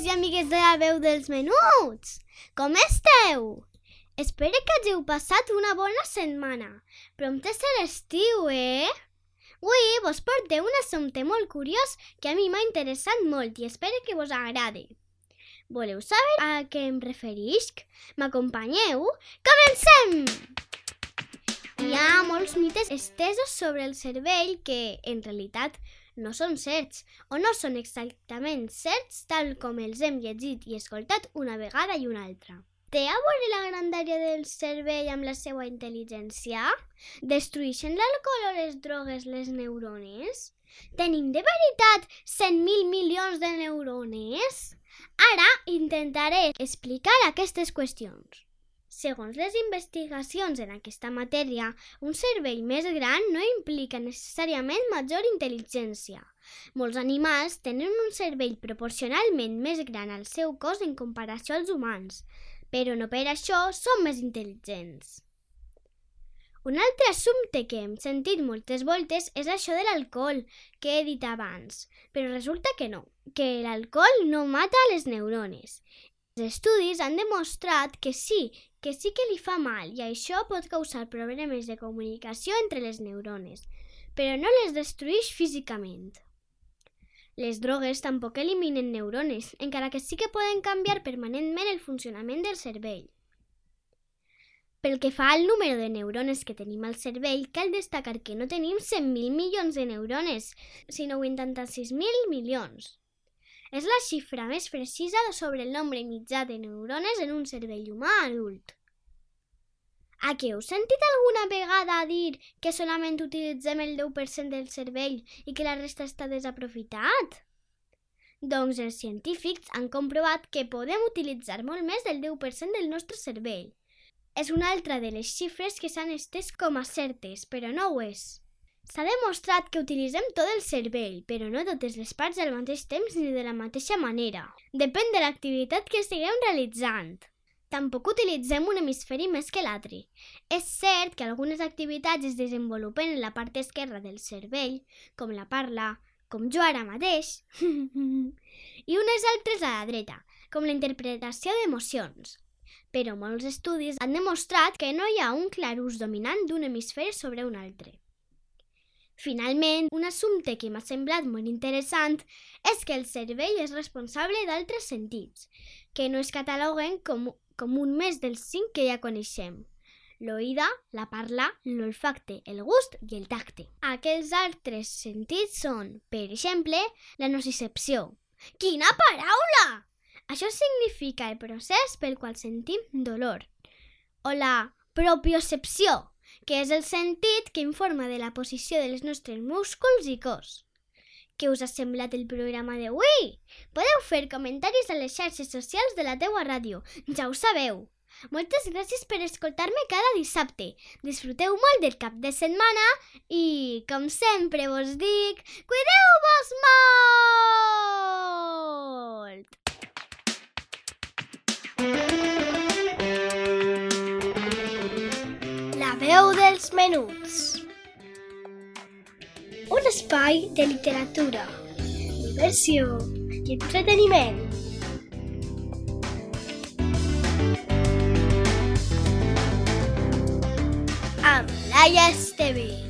Amics i amigues de la veu dels menuts! Com esteu? Espero que hàgiu passat una bona setmana. Prompte ser l'estiu, eh? Avui vos porteu un assumpte molt curiós que a mi m'ha interessat molt i espero que vos agrade. Voleu saber a què em referisc? M'acompanyeu? Comencem! Hi ha molts mites estesos sobre el cervell que, en realitat, no són certs o no són exactament certs tal com els hem llegit i escoltat una vegada i una altra. Té a veure la grandària del cervell amb la seva intel·ligència? Destrueixen l'alcohol o les drogues les neurones? Tenim de veritat 100.000 milions de neurones? Ara intentaré explicar aquestes qüestions. Segons les investigacions en aquesta matèria, un cervell més gran no implica necessàriament major intel·ligència. Molts animals tenen un cervell proporcionalment més gran al seu cos en comparació als humans, però no per això són més intel·ligents. Un altre assumpte que hem sentit moltes voltes és això de l'alcohol, que he dit abans, però resulta que no, que l'alcohol no mata les neurones. Els estudis han demostrat que sí, que sí que li fa mal i això pot causar problemes de comunicació entre les neurones, però no les destrueix físicament. Les drogues tampoc eliminen neurones, encara que sí que poden canviar permanentment el funcionament del cervell. Pel que fa al número de neurones que tenim al cervell, cal destacar que no tenim 100.000 milions de neurones, sinó 86.000 milions. És la xifra més precisa sobre el nombre mitjà de neurones en un cervell humà adult. A què heu sentit alguna vegada dir que solament utilitzem el 10% del cervell i que la resta està desaprofitat? Doncs els científics han comprovat que podem utilitzar molt més del 10% del nostre cervell és una altra de les xifres que s'han estès com a certes, però no ho és. S'ha demostrat que utilitzem tot el cervell, però no totes les parts al mateix temps ni de la mateixa manera. Depèn de l'activitat que estiguem realitzant. Tampoc utilitzem un hemisferi més que l'altre. És cert que algunes activitats es desenvolupen en la part esquerra del cervell, com la parla, com jo ara mateix, i unes altres a la dreta, com la interpretació d'emocions, però molts estudis han demostrat que no hi ha un clar ús dominant d'un hemisferi sobre un altre. Finalment, un assumpte que m'ha semblat molt interessant és que el cervell és responsable d'altres sentits, que no es cataloguen com, com un més dels cinc que ja coneixem. L'oïda, la parla, l'olfacte, el gust i el tacte. Aquells altres sentits són, per exemple, la nocicepció. Quina paraula! Això significa el procés pel qual sentim dolor. O la propiocepció, que és el sentit que informa de la posició dels nostres músculs i cos. Què us ha semblat el programa d'avui? Podeu fer comentaris a les xarxes socials de la teua ràdio, ja ho sabeu. Moltes gràcies per escoltar-me cada dissabte. Disfruteu molt del cap de setmana i, com sempre vos dic, cuideu-vos molt! La veu dels menuts. Un espai de literatura, diversió i entreteniment. Amb Laia Esteve.